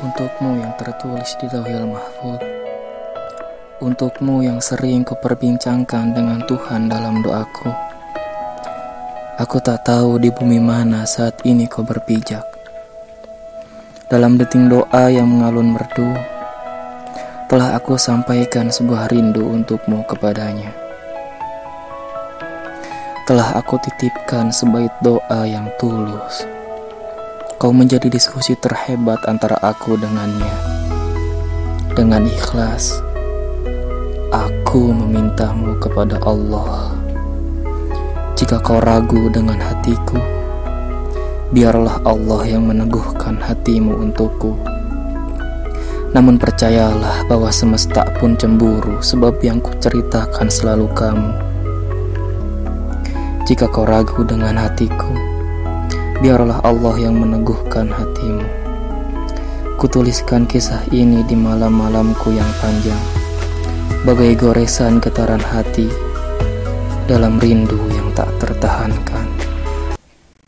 Untukmu yang tertulis di Lauhil Mahfud Untukmu yang sering kuperbincangkan dengan Tuhan dalam doaku. Aku tak tahu di bumi mana saat ini kau berpijak. Dalam deting doa yang mengalun merdu Telah aku sampaikan sebuah rindu untukmu kepadanya. Telah aku titipkan sebaik doa yang tulus Kau menjadi diskusi terhebat antara aku dengannya. Dengan ikhlas, aku memintamu kepada Allah. Jika kau ragu dengan hatiku, biarlah Allah yang meneguhkan hatimu untukku. Namun percayalah bahwa semesta pun cemburu sebab yang kuceritakan selalu kamu. Jika kau ragu dengan hatiku, biarlah Allah yang meneguhkan hatimu. Kutuliskan kisah ini di malam-malamku yang panjang, bagai goresan getaran hati dalam rindu yang.